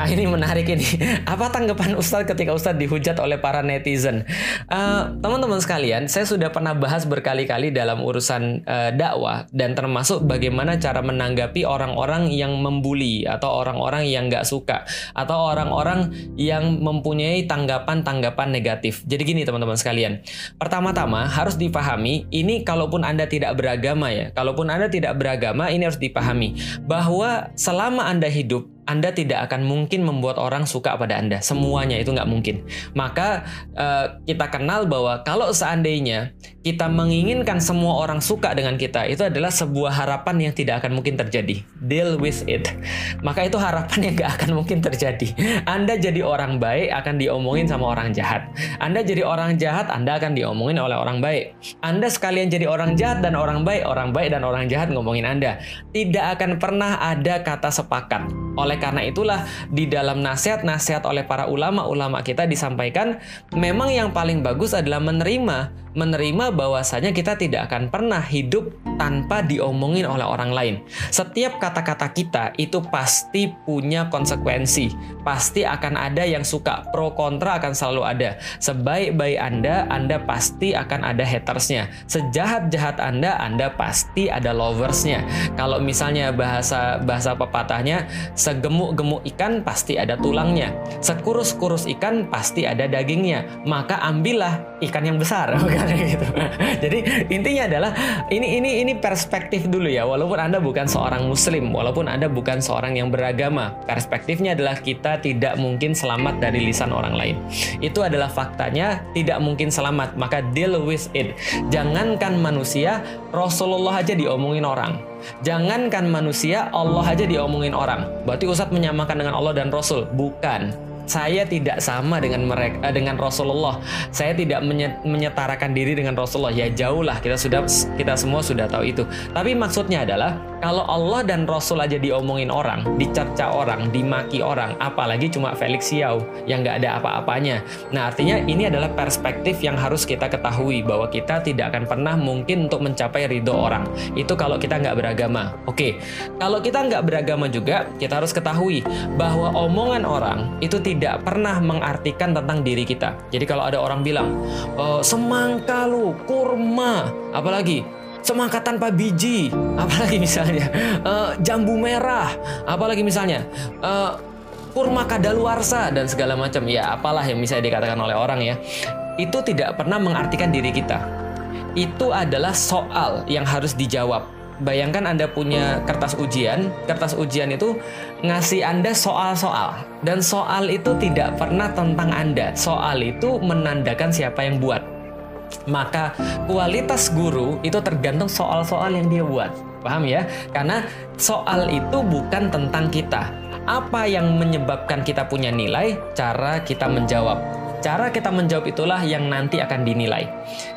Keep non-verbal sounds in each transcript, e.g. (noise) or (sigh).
Nah, ini menarik ini. (laughs) Apa tanggapan Ustadz ketika Ustadz dihujat oleh para netizen? Uh, teman-teman sekalian, saya sudah pernah bahas berkali-kali dalam urusan uh, dakwah dan termasuk bagaimana cara menanggapi orang-orang yang membuli atau orang-orang yang nggak suka atau orang-orang yang mempunyai tanggapan-tanggapan negatif. Jadi gini teman-teman sekalian. Pertama-tama harus dipahami ini kalaupun Anda tidak beragama ya. Kalaupun Anda tidak beragama ini harus dipahami bahwa selama Anda hidup anda tidak akan mungkin membuat orang suka pada Anda. Semuanya itu nggak mungkin. Maka uh, kita kenal bahwa kalau seandainya kita menginginkan semua orang suka dengan kita, itu adalah sebuah harapan yang tidak akan mungkin terjadi. Deal with it. Maka itu harapan yang nggak akan mungkin terjadi. Anda jadi orang baik akan diomongin sama orang jahat. Anda jadi orang jahat, Anda akan diomongin oleh orang baik. Anda sekalian jadi orang jahat dan orang baik, orang baik dan orang jahat ngomongin Anda. Tidak akan pernah ada kata sepakat. Oleh karena itulah di dalam nasihat-nasihat oleh para ulama-ulama kita disampaikan memang yang paling bagus adalah menerima menerima bahwasanya kita tidak akan pernah hidup tanpa diomongin oleh orang lain. Setiap kata-kata kita itu pasti punya konsekuensi. Pasti akan ada yang suka, pro kontra akan selalu ada. Sebaik-baik Anda, Anda pasti akan ada hatersnya. Sejahat-jahat Anda, Anda pasti ada loversnya. Kalau misalnya bahasa bahasa pepatahnya, segemuk-gemuk ikan pasti ada tulangnya. Sekurus-kurus ikan pasti ada dagingnya. Maka ambillah ikan yang besar. Gitu. (laughs) Jadi intinya adalah ini ini ini perspektif dulu ya. Walaupun Anda bukan seorang muslim, walaupun Anda bukan seorang yang beragama, perspektifnya adalah kita tidak mungkin selamat dari lisan orang lain. Itu adalah faktanya, tidak mungkin selamat, maka deal with it. Jangankan manusia, Rasulullah aja diomongin orang. Jangankan manusia, Allah aja diomongin orang. Berarti Ustadz menyamakan dengan Allah dan Rasul? Bukan saya tidak sama dengan mereka eh, dengan Rasulullah. Saya tidak menyetarakan diri dengan Rasulullah. Ya jauh lah kita sudah kita semua sudah tahu itu. Tapi maksudnya adalah kalau Allah dan Rasul aja diomongin orang, dicerca orang, dimaki orang, apalagi cuma Felix Xiao yang nggak ada apa-apanya. Nah artinya ini adalah perspektif yang harus kita ketahui bahwa kita tidak akan pernah mungkin untuk mencapai ridho orang. Itu kalau kita nggak beragama. Oke, kalau kita nggak beragama juga kita harus ketahui bahwa omongan orang itu tidak tidak pernah mengartikan tentang diri kita. Jadi kalau ada orang bilang, e, semangka lu, kurma, apalagi semangka tanpa biji, (laughs) apalagi misalnya e, jambu merah, apalagi misalnya e, kurma kadaluarsa dan segala macam. Ya apalah yang bisa dikatakan oleh orang ya. Itu tidak pernah mengartikan diri kita. Itu adalah soal yang harus dijawab bayangkan Anda punya kertas ujian, kertas ujian itu ngasih Anda soal-soal dan soal itu tidak pernah tentang Anda. Soal itu menandakan siapa yang buat. Maka kualitas guru itu tergantung soal-soal yang dia buat. Paham ya? Karena soal itu bukan tentang kita. Apa yang menyebabkan kita punya nilai? Cara kita menjawab. Cara kita menjawab itulah yang nanti akan dinilai.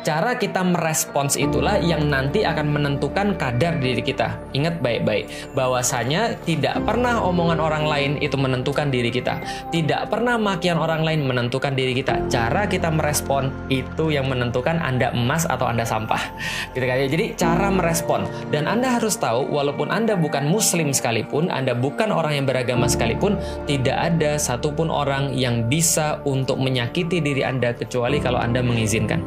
Cara kita merespons itulah yang nanti akan menentukan kadar diri kita. Ingat baik-baik, bahwasanya tidak pernah omongan orang lain itu menentukan diri kita. Tidak pernah makian orang lain menentukan diri kita. Cara kita merespon itu yang menentukan Anda emas atau Anda sampah. Gitu kan ya. Jadi cara merespon dan Anda harus tahu walaupun Anda bukan muslim sekalipun, Anda bukan orang yang beragama sekalipun, tidak ada satupun orang yang bisa untuk menyakiti menyakiti diri Anda kecuali kalau Anda mengizinkan.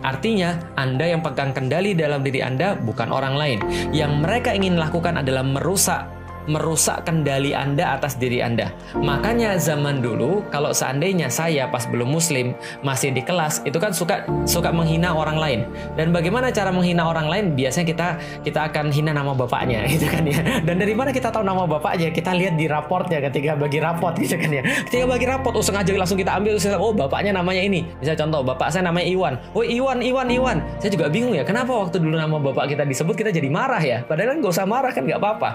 Artinya, Anda yang pegang kendali dalam diri Anda bukan orang lain. Yang mereka ingin lakukan adalah merusak merusak kendali Anda atas diri Anda. Makanya zaman dulu kalau seandainya saya pas belum muslim masih di kelas itu kan suka suka menghina orang lain. Dan bagaimana cara menghina orang lain? Biasanya kita kita akan hina nama bapaknya (laughs) gitu kan ya. Dan dari mana kita tahu nama bapaknya? Kita lihat di raportnya ketika bagi raport (laughs) gitu kan ya. Ketika bagi raport oh sengaja langsung kita ambil oh bapaknya namanya ini. Bisa contoh bapak saya namanya Iwan. Oh Iwan Iwan Iwan. Saya juga bingung ya kenapa waktu dulu nama bapak kita disebut kita jadi marah ya. Padahal kan gak usah marah kan nggak apa-apa.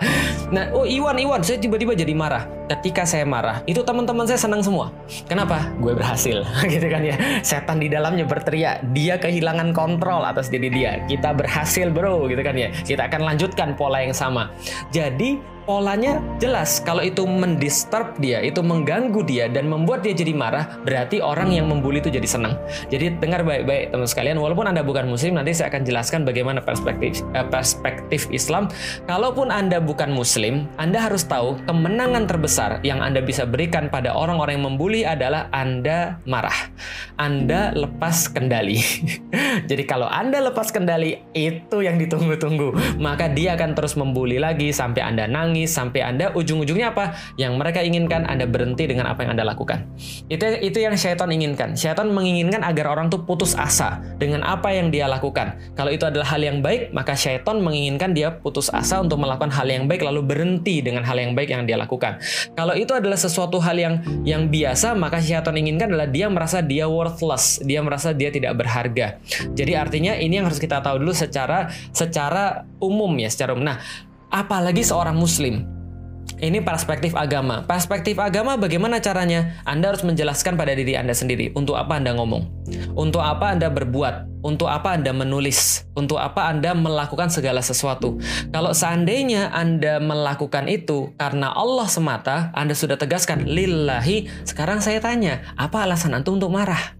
Nah oh Iwan Iwan saya tiba-tiba jadi marah. Ketika saya marah itu teman-teman saya senang semua. Kenapa? Gue berhasil. (laughs) Gitu kan ya. Setan di dalamnya berteriak dia kehilangan kontrol atas diri dia. Kita berhasil bro. Gitu kan ya. Kita akan lanjutkan pola yang sama. Jadi polanya jelas. Kalau itu mendisturb dia, itu mengganggu dia dan membuat dia jadi marah, berarti orang yang membuli itu jadi senang. Jadi dengar baik-baik teman sekalian, walaupun Anda bukan muslim, nanti saya akan jelaskan bagaimana perspektif eh, perspektif Islam. Kalaupun Anda bukan muslim, Anda harus tahu kemenangan terbesar yang Anda bisa berikan pada orang-orang yang membuli adalah Anda marah. Anda lepas kendali. (laughs) jadi kalau Anda lepas kendali, itu yang ditunggu-tunggu. Maka dia akan terus membuli lagi sampai Anda nangis, sampai Anda ujung-ujungnya apa? Yang mereka inginkan Anda berhenti dengan apa yang Anda lakukan. Itu itu yang syaitan inginkan. Syaitan menginginkan agar orang tuh putus asa dengan apa yang dia lakukan. Kalau itu adalah hal yang baik, maka syaitan menginginkan dia putus asa untuk melakukan hal yang baik lalu berhenti dengan hal yang baik yang dia lakukan. Kalau itu adalah sesuatu hal yang yang biasa, maka syaitan inginkan adalah dia merasa dia worthless, dia merasa dia tidak berharga. Jadi artinya ini yang harus kita tahu dulu secara secara umum ya, secara umum. Nah, apalagi seorang muslim ini perspektif agama. Perspektif agama bagaimana caranya? Anda harus menjelaskan pada diri Anda sendiri untuk apa Anda ngomong, untuk apa Anda berbuat, untuk apa Anda menulis, untuk apa Anda melakukan segala sesuatu. Kalau seandainya Anda melakukan itu karena Allah semata, Anda sudah tegaskan lillahi. Sekarang saya tanya, apa alasan antum untuk marah?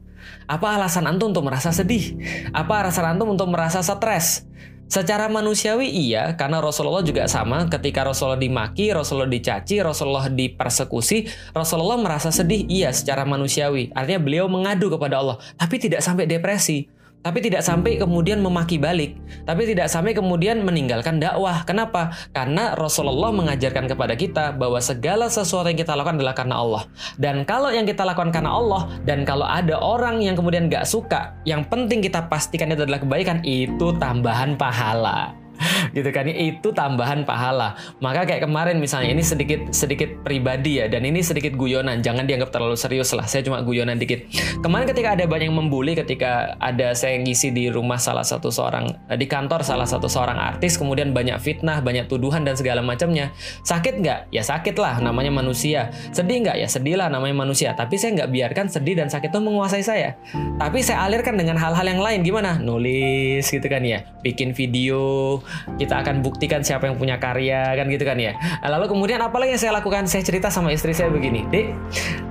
Apa alasan antum untuk merasa sedih? Apa alasan antum untuk merasa stres? Secara manusiawi iya, karena Rasulullah juga sama. Ketika Rasulullah dimaki, Rasulullah dicaci, Rasulullah dipersekusi, Rasulullah merasa sedih iya secara manusiawi. Artinya beliau mengadu kepada Allah, tapi tidak sampai depresi tapi tidak sampai kemudian memaki balik, tapi tidak sampai kemudian meninggalkan dakwah. Kenapa? Karena Rasulullah mengajarkan kepada kita bahwa segala sesuatu yang kita lakukan adalah karena Allah. Dan kalau yang kita lakukan karena Allah, dan kalau ada orang yang kemudian gak suka, yang penting kita pastikan itu adalah kebaikan, itu tambahan pahala. (laughs) gitu kan. Itu tambahan pahala. Maka kayak kemarin misalnya ini sedikit sedikit pribadi ya dan ini sedikit guyonan. Jangan dianggap terlalu serius lah saya cuma guyonan dikit. Kemarin ketika ada banyak membuli ketika ada saya ngisi di rumah salah satu seorang di kantor salah satu seorang artis kemudian banyak fitnah banyak tuduhan dan segala macamnya sakit nggak? Ya sakit lah namanya manusia. Sedih nggak? Ya sedih lah namanya manusia. Tapi saya nggak biarkan sedih dan sakit itu menguasai saya. Tapi saya alirkan dengan hal-hal yang lain. Gimana? Nulis gitu kan ya. Bikin video kita akan buktikan siapa yang punya karya kan gitu kan ya. Nah, lalu kemudian apalagi yang saya lakukan? Saya cerita sama istri saya begini dek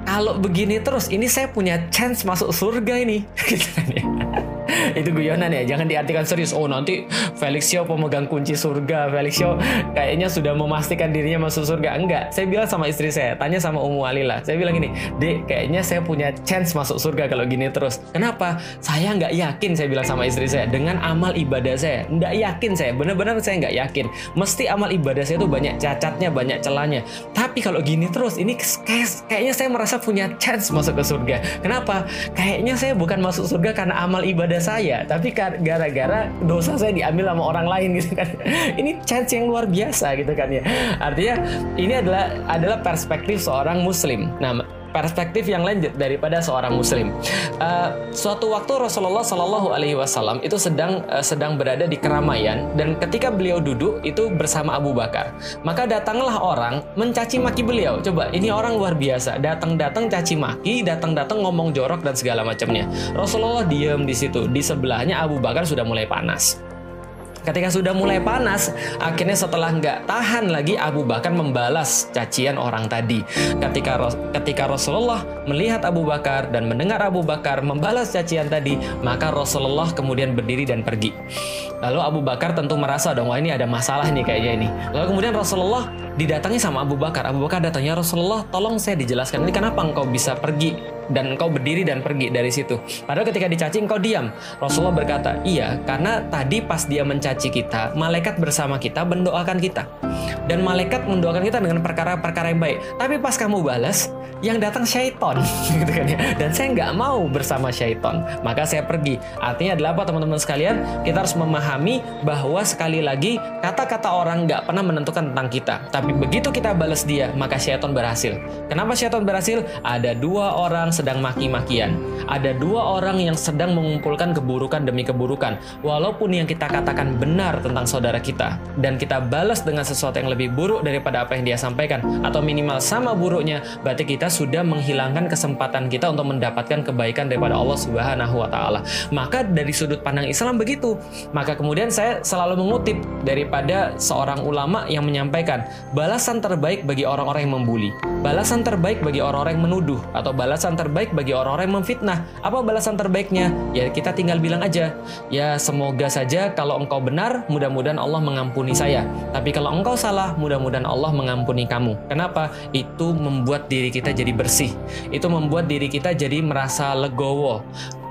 kalau begini terus ini saya punya chance masuk surga ini. (laughs) Gitu kan ya (laughs) itu guyonan ya jangan diartikan serius. Oh nanti Felix Show pemegang kunci surga. Felix Show kayaknya sudah memastikan dirinya masuk surga. Enggak saya bilang sama istri saya tanya sama Umu Alila. Saya bilang gini dek kayaknya saya punya chance masuk surga kalau gini terus. Kenapa? Saya nggak yakin saya bilang sama istri saya. Dengan amal ibadah saya. Nggak yakin saya benar-benar saya nggak yakin. Mesti amal ibadah saya itu banyak cacatnya banyak celahnya. Tapi kalau gini terus ini kayak, kayaknya saya merasa punya chance masuk ke surga. Kenapa? Kayaknya saya bukan masuk surga karena amal ibadah saya, tapi gara-gara dosa saya diambil sama orang lain (laughs) gitu kan. Ini chance yang luar biasa gitu kan ya. Artinya ini adalah adalah perspektif seorang muslim. Nah, perspektif yang lain daripada seorang muslim. Uh, suatu waktu Rasulullah Shallallahu Alaihi Wasallam itu sedang uh, sedang berada di keramaian dan ketika beliau duduk itu bersama Abu Bakar, maka datanglah orang mencaci maki beliau. Coba ini orang luar biasa, datang-datang caci maki, datang-datang ngomong jorok dan segala macamnya. Rasulullah diam di situ, di sebelahnya Abu Bakar sudah mulai panas. Ketika sudah mulai panas, akhirnya setelah nggak tahan lagi Abu Bakar membalas cacian orang tadi. Ketika ketika Rasulullah melihat Abu Bakar dan mendengar Abu Bakar membalas cacian tadi, maka Rasulullah kemudian berdiri dan pergi. Lalu Abu Bakar tentu merasa dong, wah ini ada masalah nih kayaknya ini. Lalu kemudian Rasulullah didatangi sama Abu Bakar. Abu Bakar datangnya Rasulullah, tolong saya dijelaskan ini kenapa engkau bisa pergi dan engkau berdiri dan pergi dari situ. Padahal ketika dicaci engkau diam. Rasulullah berkata, iya karena tadi pas dia mencaci kita, malaikat bersama kita mendoakan kita. Dan malaikat mendoakan kita dengan perkara-perkara yang baik. Tapi pas kamu balas, yang datang syaiton. (laughs) gitu kan ya. Dan saya nggak mau bersama syaiton. Maka saya pergi. Artinya adalah apa teman-teman sekalian? Kita harus memahami bahwa sekali lagi kata-kata orang nggak pernah menentukan tentang kita. Tapi begitu kita balas dia, maka syaiton berhasil. Kenapa syaiton berhasil? Ada dua orang sedang maki-makian. Ada dua orang yang sedang mengumpulkan keburukan demi keburukan. Walaupun yang kita katakan benar tentang saudara kita dan kita balas dengan sesuatu yang lebih buruk daripada apa yang dia sampaikan atau minimal sama buruknya, berarti kita sudah menghilangkan kesempatan kita untuk mendapatkan kebaikan daripada Allah Subhanahu wa taala. Maka dari sudut pandang Islam begitu. Maka kemudian saya selalu mengutip daripada seorang ulama yang menyampaikan, balasan terbaik bagi orang-orang yang membuli, balasan terbaik bagi orang-orang yang menuduh atau balasan terbaik bagi orang-orang yang memfitnah. Apa balasan terbaiknya? Ya kita tinggal bilang aja, ya semoga saja kalau engkau benar, mudah-mudahan Allah mengampuni saya. Tapi kalau engkau salah, mudah-mudahan Allah mengampuni kamu. Kenapa? Itu membuat diri kita jadi bersih. Itu membuat diri kita jadi merasa legowo.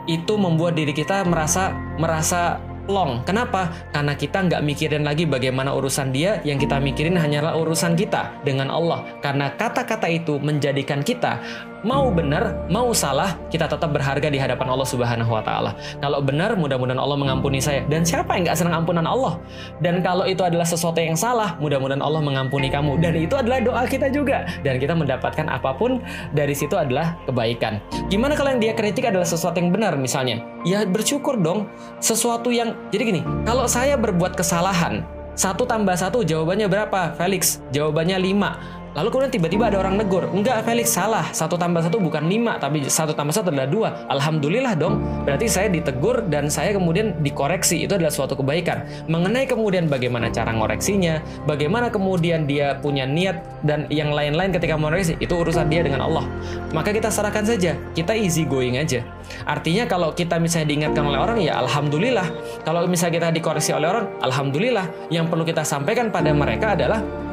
Itu membuat diri kita merasa merasa long. Kenapa? Karena kita nggak mikirin lagi bagaimana urusan dia, yang kita mikirin hanyalah urusan kita dengan Allah. Karena kata-kata itu menjadikan kita mau benar, mau salah, kita tetap berharga di hadapan Allah Subhanahu wa taala. Kalau benar, mudah-mudahan Allah mengampuni saya. Dan siapa yang nggak senang ampunan Allah? Dan kalau itu adalah sesuatu yang salah, mudah-mudahan Allah mengampuni kamu. Dan itu adalah doa kita juga. Dan kita mendapatkan apa pun dari situ adalah kebaikan. Gimana kalau yang dia kritik adalah sesuatu yang benar misalnya? Ya bersyukur dong. Sesuatu yang jadi gini, kalau saya berbuat kesalahan, satu tambah satu jawabannya berapa? Felix, jawabannya lima Lalu kemudian tiba-tiba ada orang negur, enggak Felix salah, satu tambah satu bukan lima, tapi satu tambah satu adalah dua. Alhamdulillah dong, berarti saya ditegur dan saya kemudian dikoreksi, itu adalah suatu kebaikan. Mengenai kemudian bagaimana cara ngoreksinya, bagaimana kemudian dia punya niat dan yang lain-lain ketika mengoreksi, itu urusan dia dengan Allah. Maka kita serahkan saja, kita easy going aja. Artinya kalau kita misalnya diingatkan oleh orang, ya Alhamdulillah. Kalau misalnya kita dikoreksi oleh orang, Alhamdulillah. Yang perlu kita sampaikan pada mereka adalah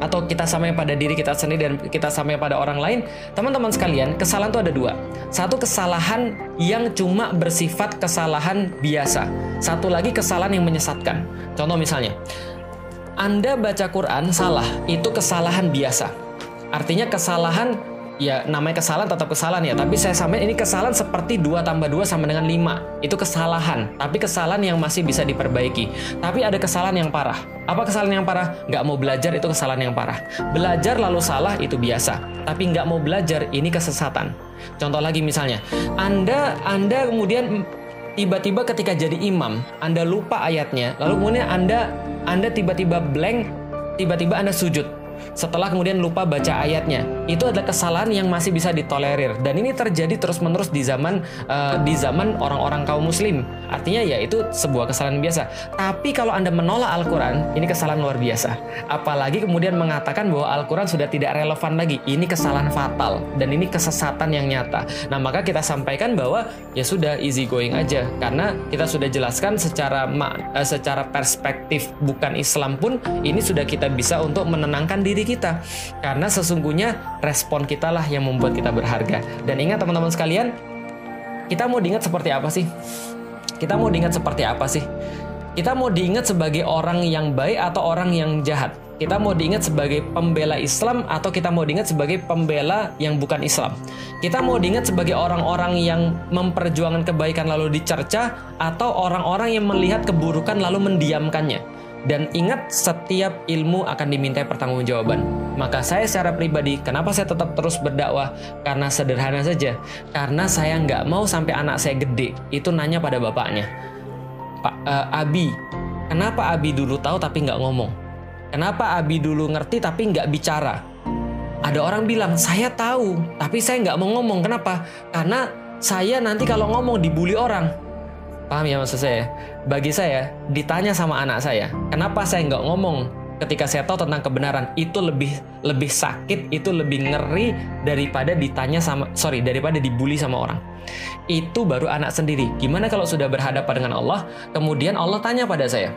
atau kita sampai pada diri kita sendiri dan kita sampai pada orang lain, teman-teman sekalian, kesalahan itu ada dua. Satu kesalahan yang cuma bersifat kesalahan biasa. Satu lagi kesalahan yang menyesatkan. Contoh misalnya, Anda baca Quran salah, itu kesalahan biasa. Artinya kesalahan ya namanya kesalahan tetap kesalahan ya. Tapi saya sampai ini kesalahan seperti 2 tambah 2 sama dengan 5 itu kesalahan. Tapi kesalahan yang masih bisa diperbaiki. Tapi ada kesalahan yang parah. Apa kesalahan yang parah? Nggak mau belajar itu kesalahan yang parah. Belajar lalu salah itu biasa. Tapi nggak mau belajar ini kesesatan. Contoh lagi misalnya. Anda anda kemudian tiba-tiba ketika jadi imam anda lupa ayatnya lalu kemudian anda anda tiba-tiba blank tiba-tiba anda sujud. Setelah kemudian lupa baca ayatnya. Itu adalah kesalahan yang masih bisa ditolerir dan ini terjadi terus-menerus di zaman uh, di zaman orang-orang kaum muslim. Artinya ya itu sebuah kesalahan biasa. Tapi kalau Anda menolak Al-Qur'an, ini kesalahan luar biasa. Apalagi kemudian mengatakan bahwa Al-Qur'an sudah tidak relevan lagi. Ini kesalahan fatal dan ini kesesatan yang nyata. Nah, maka kita sampaikan bahwa ya sudah easy going aja karena kita sudah jelaskan secara uh, secara perspektif bukan Islam pun ini sudah kita bisa untuk menenangkan diri kita karena sesungguhnya respon kita lah yang membuat kita berharga dan ingat teman-teman sekalian kita mau diingat seperti apa sih kita mau diingat seperti apa sih kita mau diingat sebagai orang yang baik atau orang yang jahat kita mau diingat sebagai pembela Islam atau kita mau diingat sebagai pembela yang bukan Islam. Kita mau diingat sebagai orang-orang yang memperjuangkan kebaikan lalu dicerca atau orang-orang yang melihat keburukan lalu mendiamkannya. Dan ingat, setiap ilmu akan diminta pertanggungjawaban. Maka saya secara pribadi, kenapa saya tetap terus berdakwah? Karena sederhana saja. Karena saya nggak mau sampai anak saya gede, itu nanya pada bapaknya. Pak uh, Abi, kenapa Abi dulu tahu tapi nggak ngomong? Kenapa Abi dulu ngerti tapi nggak bicara? Ada orang bilang, saya tahu, tapi saya nggak mau ngomong. Kenapa? Karena saya nanti kalau ngomong dibully orang. Paham ya maksud saya? Bagi saya, ditanya sama anak saya, kenapa saya nggak ngomong ketika saya tahu tentang kebenaran itu lebih lebih sakit, itu lebih ngeri daripada ditanya sama sorry daripada dibully sama orang. Itu baru anak sendiri. Gimana kalau sudah berhadapan dengan Allah, kemudian Allah tanya pada saya,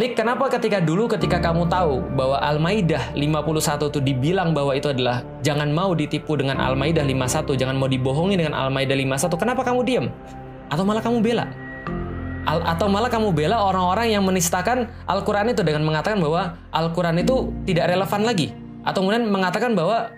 Lik, kenapa ketika dulu ketika kamu tahu bahwa Al-Maidah 51 itu dibilang bahwa itu adalah jangan mau ditipu dengan Al-Maidah 51, jangan mau dibohongi dengan Al-Maidah 51, kenapa kamu diam? Atau malah kamu bela? Al atau malah kamu bela orang-orang yang menistakan Al-Quran itu dengan mengatakan bahwa Al-Quran itu tidak relevan lagi atau kemudian mengatakan bahwa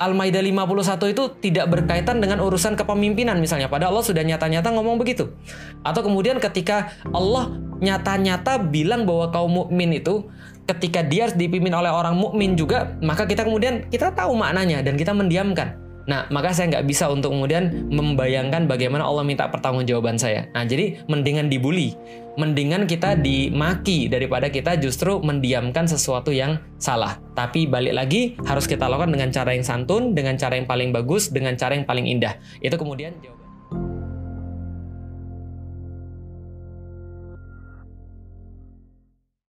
Al-Maidah 51 itu tidak berkaitan dengan urusan kepemimpinan misalnya padahal Allah sudah nyata-nyata ngomong begitu. Atau kemudian ketika Allah nyata-nyata bilang bahwa kaum mukmin itu ketika dia harus dipimpin oleh orang mukmin juga, maka kita kemudian kita tahu maknanya dan kita mendiamkan. Nah, maka saya nggak bisa untuk kemudian membayangkan bagaimana Allah minta pertanggungjawaban saya. Nah, jadi mendingan dibully, mendingan kita dimaki daripada kita justru mendiamkan sesuatu yang salah. Tapi balik lagi harus kita lakukan dengan cara yang santun, dengan cara yang paling bagus, dengan cara yang paling indah. Itu kemudian jawaban